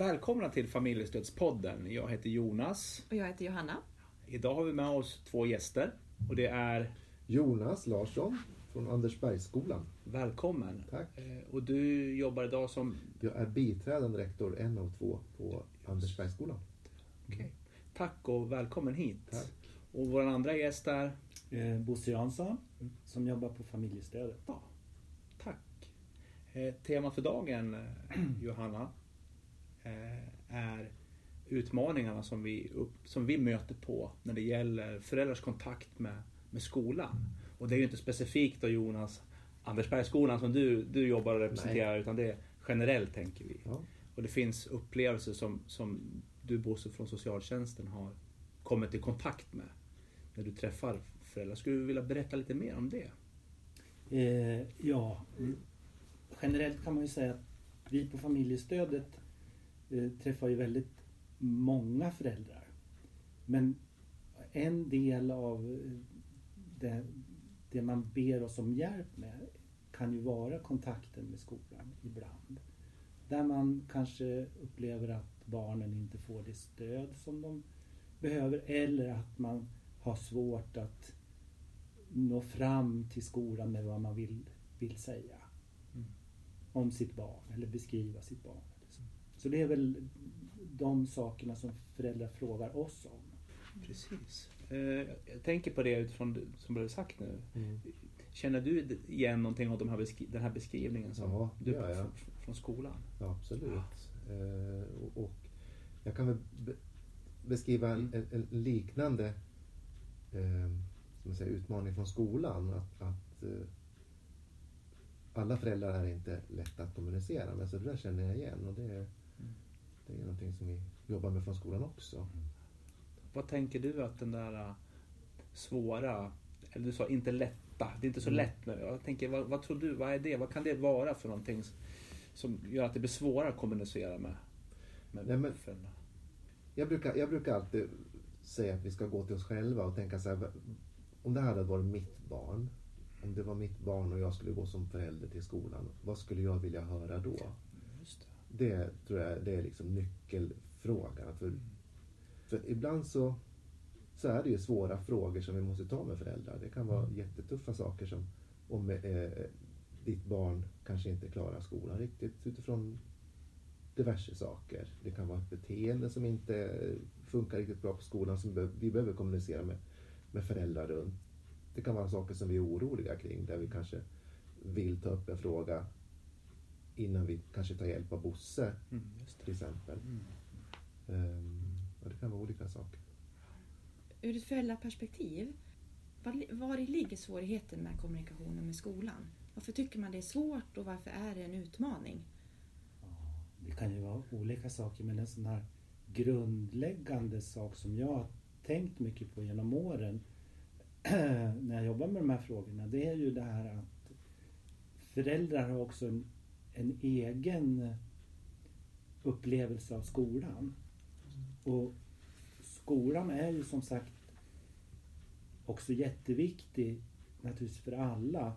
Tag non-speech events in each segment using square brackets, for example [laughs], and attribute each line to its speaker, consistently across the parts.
Speaker 1: Välkomna till Familjestödspodden. Jag heter Jonas.
Speaker 2: Och jag heter Johanna.
Speaker 1: Idag har vi med oss två gäster. Och det är
Speaker 3: Jonas Larsson från Andersbergsskolan.
Speaker 1: Välkommen.
Speaker 3: Tack.
Speaker 1: Eh, Och du jobbar idag som...
Speaker 3: Jag är biträdande rektor, en av två, på Andersbergsskolan.
Speaker 1: Okej. Tack och välkommen hit.
Speaker 3: Tack.
Speaker 1: Och vår andra gäst är...
Speaker 4: Eh, Bosse Jansson som jobbar på familjestödet.
Speaker 1: Ja, tack. Eh, Temat för dagen, eh, Johanna, är utmaningarna som vi, upp, som vi möter på när det gäller föräldrars kontakt med, med skolan. Och det är ju inte specifikt då Jonas, Andersbergsskolan som du, du jobbar och representerar, utan det är generellt tänker vi.
Speaker 3: Ja.
Speaker 1: Och det finns upplevelser som, som du Bosse från socialtjänsten har kommit i kontakt med när du träffar föräldrar. Skulle du vilja berätta lite mer om det?
Speaker 4: Eh, ja, generellt kan man ju säga att vi på familjestödet eh, träffar ju väldigt många föräldrar. Men en del av eh, det, det man ber oss om hjälp med kan ju vara kontakten med skolan ibland. Där man kanske upplever att barnen inte får det stöd som de behöver eller att man har svårt att nå fram till skolan med vad man vill, vill säga
Speaker 1: Mm.
Speaker 4: om sitt barn eller beskriva sitt barn. Så det är väl de sakerna som föräldrar frågar oss om.
Speaker 1: Precis. Eh, Jag tänker på det utifrån det som du har sagt nu.
Speaker 3: Mm.
Speaker 1: Känner du igen någonting av de här den här beskrivningen som
Speaker 3: Ja,
Speaker 1: du
Speaker 3: gör jag.
Speaker 1: från, skolan?
Speaker 3: Ja, absolut. Eh, och, jag kan väl be beskriva en,
Speaker 1: Mm.
Speaker 3: en, en liknande eh, som man säger, utmaning från skolan. Att, att eh, alla föräldrar är inte lätta att kommunicera med, så det där känner jag igen. Och det, är-. Det är någonting som vi jobbar med från skolan också.
Speaker 1: Vad tänker du att den där äh, svåra, eller du sa inte lätta, det är inte så
Speaker 3: Mm.
Speaker 1: lätt nu. Jag tänker, vad, vad tror du, vad är det? Vad kan det vara för någonting som gör att det blir svårare att kommunicera med, med
Speaker 3: Nej, men-
Speaker 1: föräldrar?
Speaker 3: Jag brukar, jag brukar alltid säga att vi ska gå till oss själva och tänka så här. Om det här hade varit mitt barn. Om det var mitt barn och jag skulle gå som förälder till skolan. Vad skulle jag vilja höra då?
Speaker 1: Det.
Speaker 3: Tror jag det är liksom nyckelfrågan. För, för ibland så, så är det ju svåra frågor som vi måste ta med föräldrar. Det kan vara jättetuffa saker som om eh, ditt barn kanske inte klarar skolan riktigt utifrån diverse saker. Det kan vara ett beteende som inte funkar riktigt bra på skolan som vi behöver kommunicera med, med föräldrar runt. Det kan vara saker som vi är oroliga kring där vi kanske vill ta upp en fråga innan vi kanske tar hjälp av Bosse
Speaker 1: Mm,
Speaker 3: till exempel.
Speaker 1: Mm.
Speaker 3: Ehm, och det kan vara olika saker.
Speaker 2: Ur ett föräldraperspektiv, var, var ligger svårigheten med kommunikationen med skolan? Varför tycker man det är svårt och varför är det en utmaning?
Speaker 4: Ja, det kan ju vara olika saker men en sån här grundläggande sak som jag har tänkt mycket på genom åren [clears throat] när jag jobbar med de här frågorna det är ju det här att föräldrar har också en, en egen upplevelse av skolan. Och skolan är ju som sagt också jätteviktig naturligtvis för alla.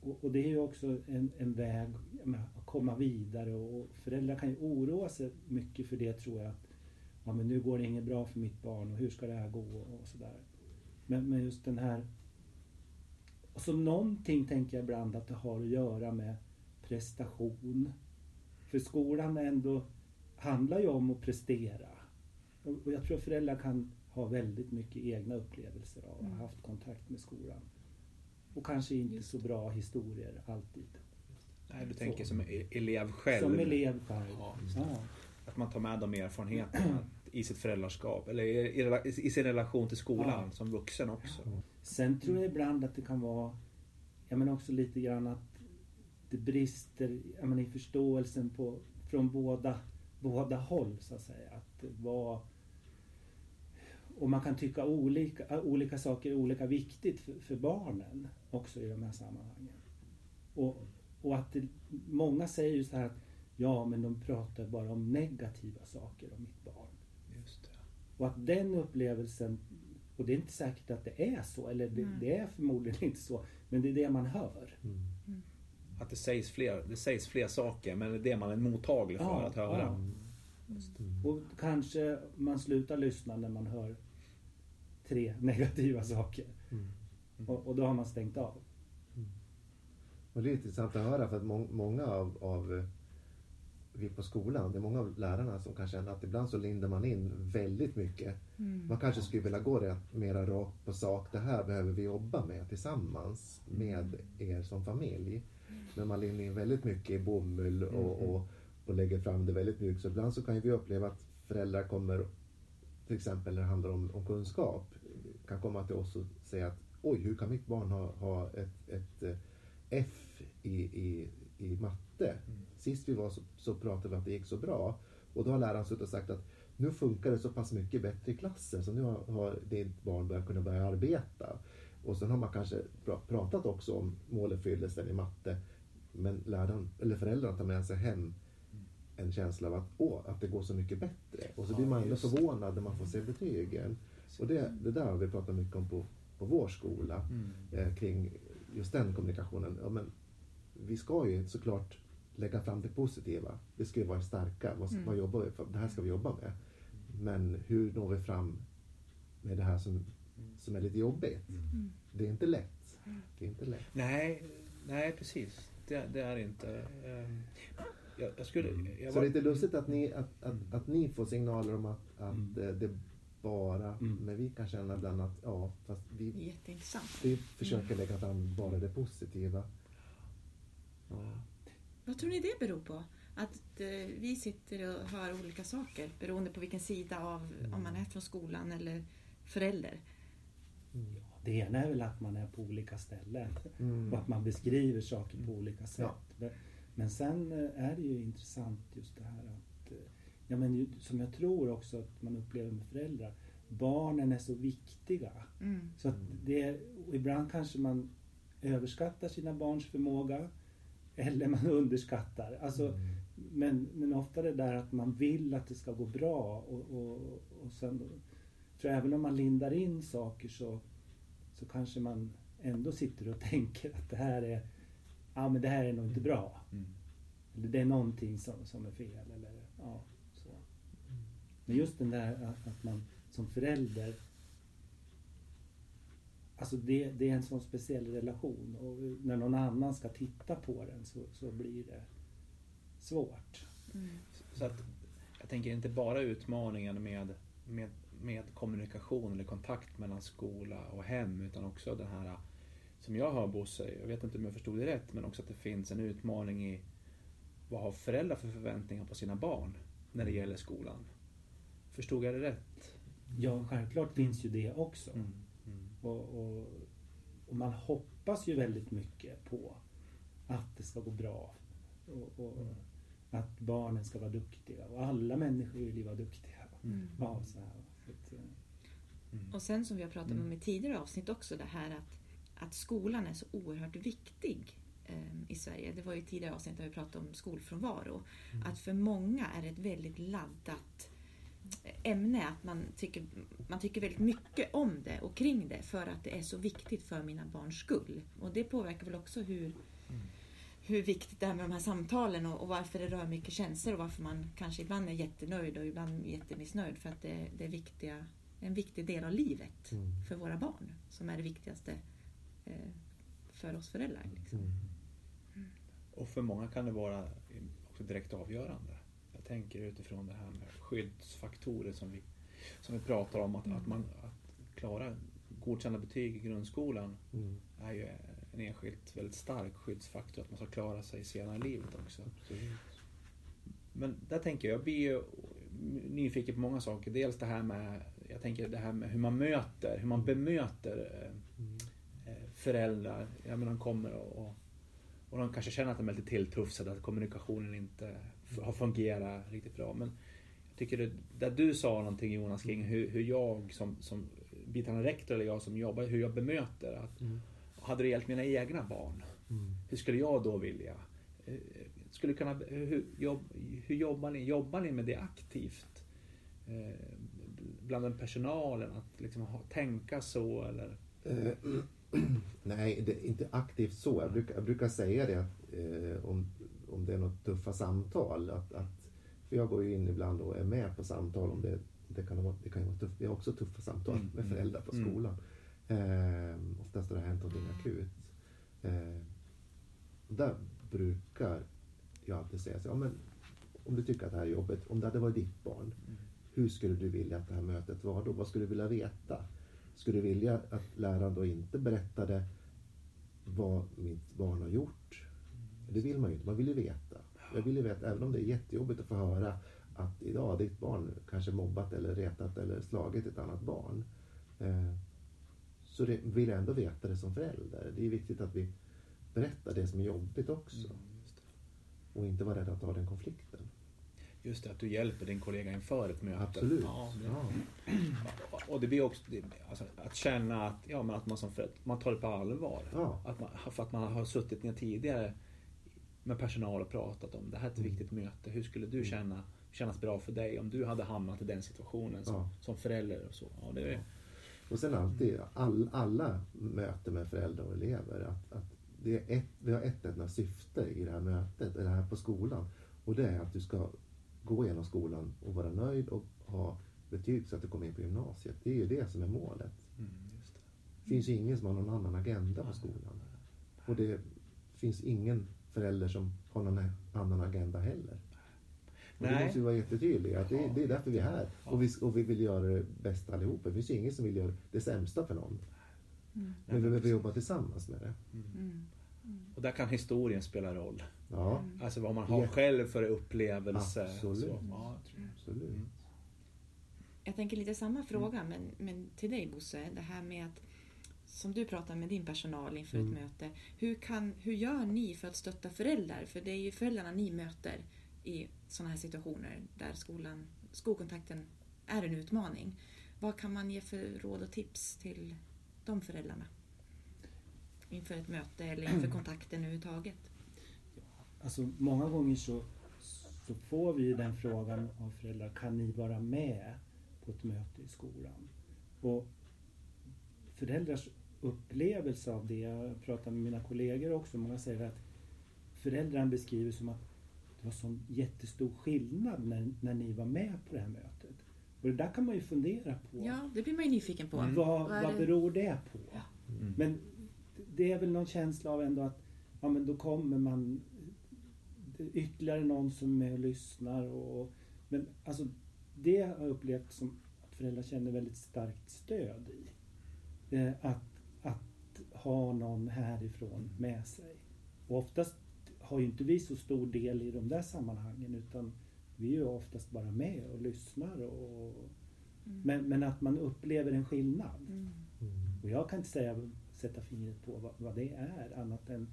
Speaker 4: Och, och det är ju också en, en väg menar, att komma vidare och föräldrar kan ju oroa sig mycket för det tror jag. Att, ja men nu går det inget bra för mitt barn och hur ska det här gå och sådär. Men, men just den här... Och så någonting tänker jag ibland att det har att göra med prestation. För skolan ändå handlar ju om att prestera. Och, jag tror att föräldrar kan ha väldigt mycket egna upplevelser av att ha
Speaker 2: Mm.
Speaker 4: haft kontakt med skolan. Och kanske inte
Speaker 2: Just
Speaker 4: så bra historier alltid.
Speaker 1: Nej, du tänker som e- elev själv.
Speaker 4: Som elev själv.
Speaker 1: Ja.
Speaker 4: Ja.
Speaker 1: Att man tar med de erfarenheterna i sitt föräldraskap eller i, i, i sin relation till skolan
Speaker 4: Ja.
Speaker 1: som vuxen också.
Speaker 4: Sen tror jag ibland att det kan vara, jag menar också lite grann att det brister menar, i förståelsen på, från båda, båda håll så att säga. Att vad, och man kan tycka olika, olika saker är olika viktigt för, för barnen också i de här sammanhangen. Och, och att det, många säger ju så här att ja men de pratar bara om negativa saker om mitt barn.
Speaker 1: Just det.
Speaker 4: Och att den upplevelsen, och det är inte säkert att det är så, eller det,
Speaker 2: Nej.
Speaker 4: det är förmodligen inte så, men det är det man hör.
Speaker 3: Mm.
Speaker 1: Att det sägs fler, det sägs fler saker men det är det man är mottaglig för
Speaker 4: Ja,
Speaker 1: att höra.
Speaker 4: ja.
Speaker 3: Mm.
Speaker 4: Och kanske man slutar lyssna när man hör tre [laughs] negativa saker.
Speaker 3: Mm.
Speaker 4: Och, och då har man stängt av.
Speaker 3: Och det är intressant att höra för att må- många av, av eh, vi på skolan, det är många av lärarna som kan känna att ibland så lindar man in väldigt mycket.
Speaker 2: Mm.
Speaker 3: Man kanske skulle vilja gå det mera rakt på sak. Det här behöver vi jobba med tillsammans med er som familj. Men man lindar in väldigt mycket i bomull och, och, och lägger fram det väldigt mjukt. Så ibland så kan vi uppleva att föräldrar kommer, till exempel när det handlar om, om kunskap, kan komma till oss och säga att oj, hur kan mitt barn ha, ha ett, ett eh, F i, i, i matte? Sist vi var så, så pratade vi att det gick så bra. Och då har läraren suttit och sagt att nu funkar det så pass mycket bättre i klassen så nu har, har ditt barn börjat kunna börja arbeta. Och sen har man kanske pra- pratat också om måluppfyllelsen i matte. Men läraren, eller föräldrarna tar med sig hem en känsla av att, åh, att det går så mycket bättre. Och så blir man ändå förvånad när man får se betygen. Och det, det där har vi pratat mycket om på, på vår skola.
Speaker 1: Mm.
Speaker 3: Eh, kring just den kommunikationen. Ja, men vi ska ju såklart lägga fram det positiva. Det ska ju vara starka. Vad,
Speaker 2: Mm.
Speaker 3: vad jobbar vi för? Det här ska vi jobba med. Men hur når vi fram med det här som, som är lite jobbigt?
Speaker 2: Mm.
Speaker 3: Det är inte lätt. Det är inte lätt.
Speaker 1: Nej, nej precis. Det, det är inte. ehm, Jag, jag skulle... Jag
Speaker 3: Så det är lite lustigt att ni, att, att, att ni får signaler om att, att
Speaker 4: Mm.
Speaker 3: det bara,
Speaker 4: Mm.
Speaker 3: men vi kan känna ibland att ja, fast
Speaker 2: Det är
Speaker 3: vi,
Speaker 2: jätteintressant.
Speaker 3: vi försöker lägga fram bara det positiva. Ja.
Speaker 2: Vad tror ni det beror på? Att eh, vi sitter och hör olika saker beroende på vilken sida av, om man är från skolan eller förälder.
Speaker 3: Mm.
Speaker 4: Det ena är väl att man är på olika ställen
Speaker 3: Mm.
Speaker 4: och att man beskriver saker på olika sätt.
Speaker 3: Ja.
Speaker 4: Men, men sen eh, är det ju intressant just det här att, eh, ja men som jag tror också att man upplever med föräldrar, barnen är så viktiga.
Speaker 2: Mm.
Speaker 4: Så att det, och ibland kanske man överskattar sina barns förmåga eller man [laughs] underskattar. Alltså,
Speaker 3: Mm.
Speaker 4: men, men ofta det där att man vill att det ska gå bra och, och, och sen tror jag även om man lindar in saker så, så kanske man ändå sitter och [laughs] tänker att det här är, ja men det här är nog inte bra.
Speaker 1: Mm.
Speaker 4: Eller det är någonting som, som är fel. Eller, ja, så. Men just den där att, att man som förälder Alltså det, det är en sån speciell relation och när någon annan ska titta på den så, så blir det svårt.
Speaker 2: Mm.
Speaker 1: så att, jag tänker inte bara utmaningen med, med, med kommunikation eller kontakt mellan skola och hem utan också den här som jag hör Bosse, jag vet inte om jag förstod det rätt, men också att det finns en utmaning i vad har föräldrar för förväntningar på sina barn när det gäller skolan? Förstod jag det rätt?
Speaker 4: Ja, självklart finns ju det också.
Speaker 1: Mm. Mm.
Speaker 4: Och, och, och man hoppas ju väldigt mycket på att det ska gå bra. Och, och att barnen ska vara duktiga. Och alla människor vill ju vara duktiga.
Speaker 2: Mm.
Speaker 4: Ja, så här. Att, eh,
Speaker 1: Mm.
Speaker 2: Och sen som vi har pratat
Speaker 1: Mm.
Speaker 2: om i tidigare avsnitt också det här att, att skolan är så oerhört viktig eh, i Sverige. Det var ju tidigare avsnitt där vi pratade om skolfrånvaro. Att för många är det ett väldigt laddat ämne. Att man tycker, man tycker väldigt mycket om det och kring det för att det är så viktigt för mina barns skull. Och det påverkar väl också hur, hur viktigt det är med de här samtalen och, och varför det rör mycket känslor och varför man kanske ibland är jättenöjd och ibland jättemissnöjd. För att det, det är viktiga, en viktig del av livet
Speaker 3: Mm.
Speaker 2: för våra barn som är det viktigaste eh, för oss föräldrar. Liksom.
Speaker 3: Mm.
Speaker 1: Och för många kan det vara också direkt avgörande. Jag tänker utifrån det här med skyddsfaktorer som vi, som vi pratar om. Att, att, man, att klara godkända betyg i grundskolan
Speaker 3: Mm.
Speaker 1: är ju en enskilt väldigt stark skyddsfaktor. Att man ska klara sig senare i livet också.
Speaker 3: Absolut.
Speaker 1: Men där tänker jag, jag blir ju nyfiken på många saker. Dels det här med, jag tänker det här med hur man möter, hur man bemöter eh,
Speaker 3: Mm.
Speaker 1: eh, föräldrar. Jag menar, de kommer och, och, de kanske känner att de är lite tilltufsade, att kommunikationen inte har fungerat riktigt bra. Men jag tycker det, där du sa någonting Jonas kring hur, hur jag som, som biträdande rektor eller jag som jobbar, hur jag bemöter. Att,
Speaker 3: Mm.
Speaker 1: Hade det gällt mina egna barn,
Speaker 3: Mm.
Speaker 1: hur skulle jag då vilja? Eh, Skulle kunna, hur, jobb, hur jobbar ni? Jobbar ni med det aktivt? Eh, bland personalen, att liksom ha, tänka så eller?
Speaker 3: Eh, [clears throat] Nej, det, inte aktivt så. Jag brukar, jag brukar säga det att, eh, om, om det är något tuffa samtal. Att, att För jag går ju in ibland och är med på samtal om det. Det kan, vara, det kan vara tufft. Vi har också tuffa samtal
Speaker 1: Mm,
Speaker 3: med
Speaker 1: mm,
Speaker 3: föräldrar på
Speaker 1: mm.
Speaker 3: Eh, oftast har det hänt någonting akut. Eh, och där brukar jag alltid säga så, ja, men om du tycker att det här är jobbigt, om det hade varit ditt barn,
Speaker 1: Mm.
Speaker 3: hur skulle du vilja att det här mötet var då? Vad skulle du vilja veta? Skulle du vilja att läraren då inte berättade vad mitt barn har gjort? Det vill man ju inte, man vill ju veta. Jag vill ju veta, även om det är jättejobbigt att få höra att idag ditt barn kanske mobbat eller retat eller slagit ett annat barn. Så det, vill jag ändå veta det som förälder. Det är viktigt att vi berättar det som är jobbigt också.
Speaker 1: Mm.
Speaker 3: Och inte vara rädda att ta den konflikten.
Speaker 1: Just det, att du hjälper din kollega inför ett möte.
Speaker 3: Absolut.
Speaker 1: Ja, det,
Speaker 3: Ja.
Speaker 1: Och det blir också det, alltså, att känna att, ja, men att man, som förälder, man tar det på allvar.
Speaker 3: Ja.
Speaker 1: Att man, för att man har suttit ner tidigare med personal och pratat om det här är ett
Speaker 3: Mm.
Speaker 1: viktigt möte. Hur skulle du känna, kännas bra för dig om du hade hamnat i den situationen som,
Speaker 3: Ja.
Speaker 1: som förälder? Och så. Ja, det
Speaker 3: Och sen alltid, all, alla möten med föräldrar och elever, att, att det är ett, vi har ett enda syfte i det här mötet, eller här på skolan. Och det är att du ska gå igenom skolan och vara nöjd och ha betyg så att du kommer in på gymnasiet. Det är ju det som är målet.
Speaker 1: mm, det.
Speaker 3: Det finns ju ingen som har någon annan agenda på skolan. Och det finns ingen förälder som har någon annan agenda heller. Och det måste vi vara jättetydliga. Att det,
Speaker 1: Ja.
Speaker 3: det är därför vi är här.
Speaker 1: Ja.
Speaker 3: Och, vi, och vi vill göra det bästa allihopa. Det finns ju ingen som vill göra det sämsta för någon.
Speaker 2: Mm.
Speaker 3: Men vi behöver jobba tillsammans med det.
Speaker 2: Mm.
Speaker 1: Och där kan historien spela roll.
Speaker 3: Ja,
Speaker 1: Alltså vad man har
Speaker 3: Ja.
Speaker 1: själv för upplevelse.
Speaker 3: Absolut.
Speaker 1: Så, ja, jag
Speaker 3: absolut.
Speaker 1: Mm.
Speaker 2: Jag tänker lite samma fråga, men, men till dig Bosse. Det här med att, som du pratar med din personal inför
Speaker 3: Mm.
Speaker 2: ett möte. Hur, kan, hur gör ni för att stötta föräldrar? För det är ju föräldrarna ni möter i sådana här situationer där skolan, skolkontakten är en utmaning. Vad kan man ge för råd och tips till de föräldrarna? Inför ett möte eller inför [clears throat] kontakten överhuvudtaget.
Speaker 4: Alltså många gånger så, så får vi den frågan av föräldrar, kan ni vara med på ett möte i skolan? Och föräldrars upplevelse av det, jag pratar med mina kollegor också, många säger att föräldrarna beskriver som att det var sån jättestor skillnad när, när ni var med på det här mötet. Och det där kan man ju fundera på.
Speaker 2: Ja, det blir man ju nyfiken på.
Speaker 1: Mm.
Speaker 4: Vad,
Speaker 2: Vad
Speaker 4: vad
Speaker 2: det-
Speaker 4: beror det på?
Speaker 1: Mm.
Speaker 4: Men det är väl någon känsla av ändå att ja, men då kommer man ytterligare någon som är med och lyssnar. Och, men alltså, det har jag upplevt som att föräldrar känner väldigt starkt stöd i. Eh, att, att ha någon härifrån med sig. Och oftast har ju inte vi så stor del i de där sammanhangen utan vi är ju oftast bara med och lyssnar. Och,
Speaker 2: Mm.
Speaker 4: men, men att man upplever en skillnad.
Speaker 2: Mm.
Speaker 4: Och jag kan inte säga, sätta fingret på vad, vad det är annat än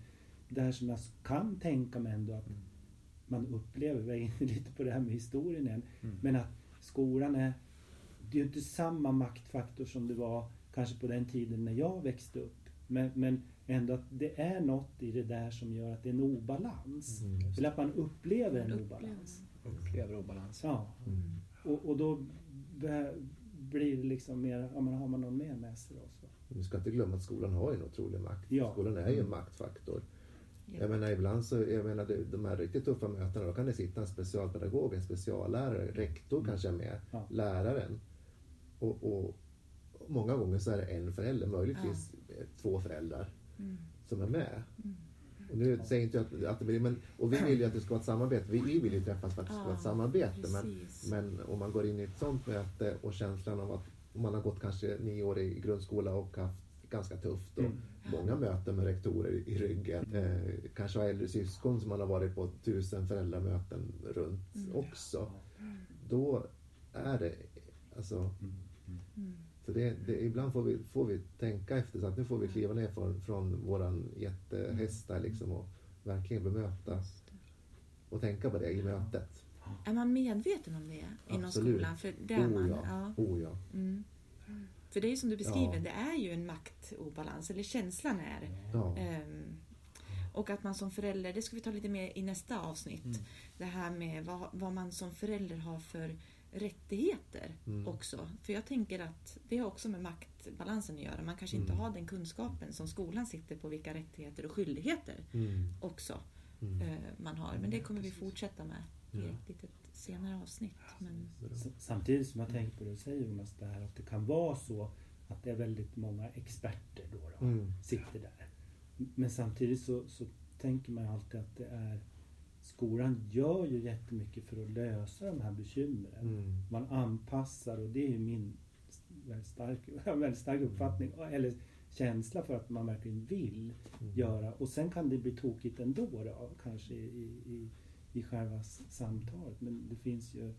Speaker 4: det här som jag kan tänka mig ändå att
Speaker 3: Mm.
Speaker 4: man upplever, vi är inne lite på det här med historien igen,
Speaker 1: Mm.
Speaker 4: men att skolan är, det är ju inte samma maktfaktor som det var kanske på den tiden när jag växte upp. Men, men ändå att det är något i det där som gör att det är en obalans.
Speaker 3: Mm.
Speaker 4: Eller att man upplever en obalans.
Speaker 1: Upplever obalans.
Speaker 4: Ja,
Speaker 3: Mm.
Speaker 4: och, och då blir det liksom mer, ja men har man någon mer med sig då så.
Speaker 3: Vi ska inte glömma att skolan har ju en otrolig makt.
Speaker 4: Ja.
Speaker 3: Skolan är ju en
Speaker 4: Mm.
Speaker 3: maktfaktor.
Speaker 2: Ja.
Speaker 3: Jag menar ibland så, jag menar de här riktigt tuffa mötena, då kan det sitta en specialpedagog, en speciallärare, rektor
Speaker 4: Mm.
Speaker 3: kanske är med,
Speaker 4: Ja.
Speaker 3: läraren. Och, och många gånger så är det en förälder, möjligtvis eh, två föräldrar
Speaker 2: Mm.
Speaker 3: som är med.
Speaker 2: Mm.
Speaker 3: Och nu säger inte att, att det blir, men, och vi vill ju att det ska vara ett samarbete. Vi, vi vill ju träffas för att det ska vara ett
Speaker 2: Ja,
Speaker 3: samarbete. Men, men om man går in i ett sånt möte och känslan av att man har gått kanske nio år i grundskola och haft ganska tufft och
Speaker 4: Mm.
Speaker 3: många möten med rektorer i ryggen. Eh, kanske har äldre syskon som man har varit på tusen föräldramöten runt
Speaker 2: Mm.
Speaker 3: också. Då är det alltså
Speaker 2: Mm.
Speaker 3: Så det, det, ibland får vi, får vi tänka efter så att nu får vi kliva ner från, från våran jättehäst där liksom och verkligen bemöta och tänka på det i mötet.
Speaker 2: Är man medveten om det inom
Speaker 3: Absolut.
Speaker 2: skolan? För det är
Speaker 3: Oh
Speaker 2: man.
Speaker 3: ja.
Speaker 2: Ja.
Speaker 3: Oh ja.
Speaker 2: Mm. För det är ju som du beskriver,
Speaker 3: Ja.
Speaker 2: det är ju en maktobalans, eller känslan är.
Speaker 3: ja.
Speaker 2: Ehm, och att man som förälder, det ska vi ta lite mer i nästa avsnitt.
Speaker 1: Mm.
Speaker 2: Det här med vad, vad man som förälder har för rättigheter
Speaker 3: Mm.
Speaker 2: också. För jag tänker att det har också med maktbalansen att göra. Man kanske inte
Speaker 3: Mm.
Speaker 2: har den kunskapen som skolan sitter på vilka rättigheter och skyldigheter
Speaker 3: Mm.
Speaker 2: också
Speaker 3: Mm.
Speaker 2: eh, man har. Men det kommer vi fortsätta med i ett litet senare avsnitt. Men,
Speaker 4: Samtidigt som jag tänker på det du säger Jonas, det här att det kan vara så att det är väldigt många experter då, då
Speaker 3: Mm.
Speaker 4: sitter där. Men samtidigt så, så tänker man alltid att det är Skolan gör ju jättemycket för att lösa de här bekymren.
Speaker 3: Mm.
Speaker 4: Man anpassar och det är ju min väldigt stark, [laughs] väldigt stark uppfattning eller känsla för att man verkligen vill
Speaker 3: Mm.
Speaker 4: göra. Och sen kan det bli tokigt ändå då, kanske i, i, i själva samtalet. Men det finns ju...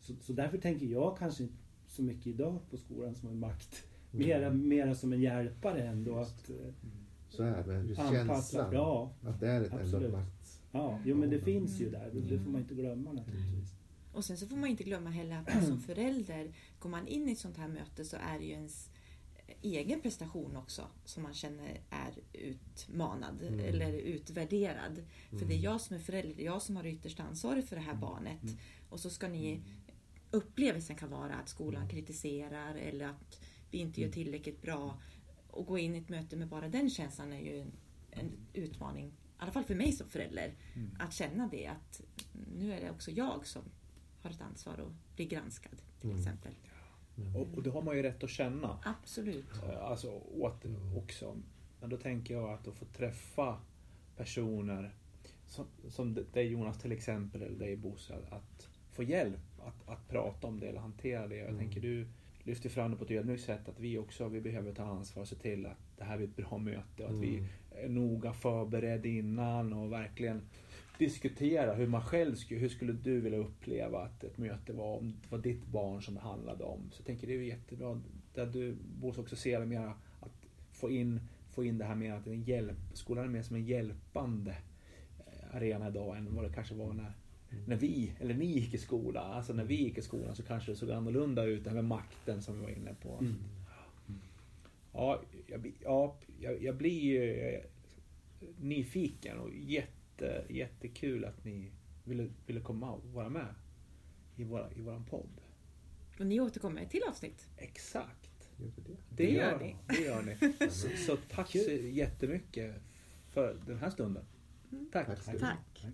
Speaker 4: Så, så därför tänker jag kanske inte så mycket idag på skolan som en makt.
Speaker 3: Mm.
Speaker 4: Mera, mera som en hjälpare ändå. Att, eh,
Speaker 3: Så är det, just
Speaker 4: Anpassa,
Speaker 3: känslan.
Speaker 4: ja.
Speaker 3: Att det är ett
Speaker 4: Absolut. Ja, jo men det finns ju där. Det, det får man inte glömma naturligtvis.
Speaker 2: och sen så får man inte glömma heller att man som förälder, går man in i ett sånt här möte så är det ju ens egen prestation också som man känner är utmanad
Speaker 3: Mm.
Speaker 2: eller utvärderad. För det är
Speaker 3: Mm.
Speaker 2: jag som är förälder, det är jag som har yttersta ansvaret för det här barnet.
Speaker 4: Mm.
Speaker 2: Och så ska ni... Upplevelsen kan vara att skolan kritiserar eller att vi inte gör tillräckligt bra. Och gå in i ett möte med bara den känslan är ju en, en utmaning, i alla fall för mig som förälder.
Speaker 1: Mm.
Speaker 2: Att känna det att nu är det också jag som har ett ansvar att bli granskad till
Speaker 3: Mm.
Speaker 2: exempel.
Speaker 1: Och, och det har man ju rätt att känna.
Speaker 2: Absolut.
Speaker 1: Eh, Alltså åt, också. Men då tänker jag att att få träffa personer som, som dig Jonas till exempel, eller dig Bosse, att, att få hjälp att, att prata om det eller hantera det. Jag
Speaker 3: Mm.
Speaker 1: tänker du lyfter fram det på ett ödmjukt sätt att vi också vi behöver ta ansvar och se till att det här blir ett bra möte och att vi
Speaker 3: Mm.
Speaker 1: Är noga förberedd innan och verkligen diskutera hur man själv skulle, hur skulle du vilja uppleva att ett möte var om det var ditt barn som det handlade om. Så jag tänker det är jättebra där du Bosse också ser det mer att få in, få in det här med att en hjälp, skolan är mer som en hjälpande eh, arena idag än vad det kanske var när, när vi, eller ni gick i skolan. Alltså när vi gick i skolan så kanske det såg annorlunda ut, det här med makten som vi var inne på.
Speaker 4: Mm.
Speaker 1: Ja, jag, blir- ja, jag, jag blir eh, nyfiken och jätte, jättekul att ni ville, ville komma och vara med i, våra, i våran podd.
Speaker 2: Och ni återkommer till avsnitt.
Speaker 1: Exakt.
Speaker 3: Gör det?
Speaker 1: Det,
Speaker 2: Det gör
Speaker 1: gör
Speaker 2: ni.
Speaker 1: Det gör ni. Så, så tack så jättemycket för den här stunden. Tack.
Speaker 3: Tack.
Speaker 2: Tack.
Speaker 4: Tack.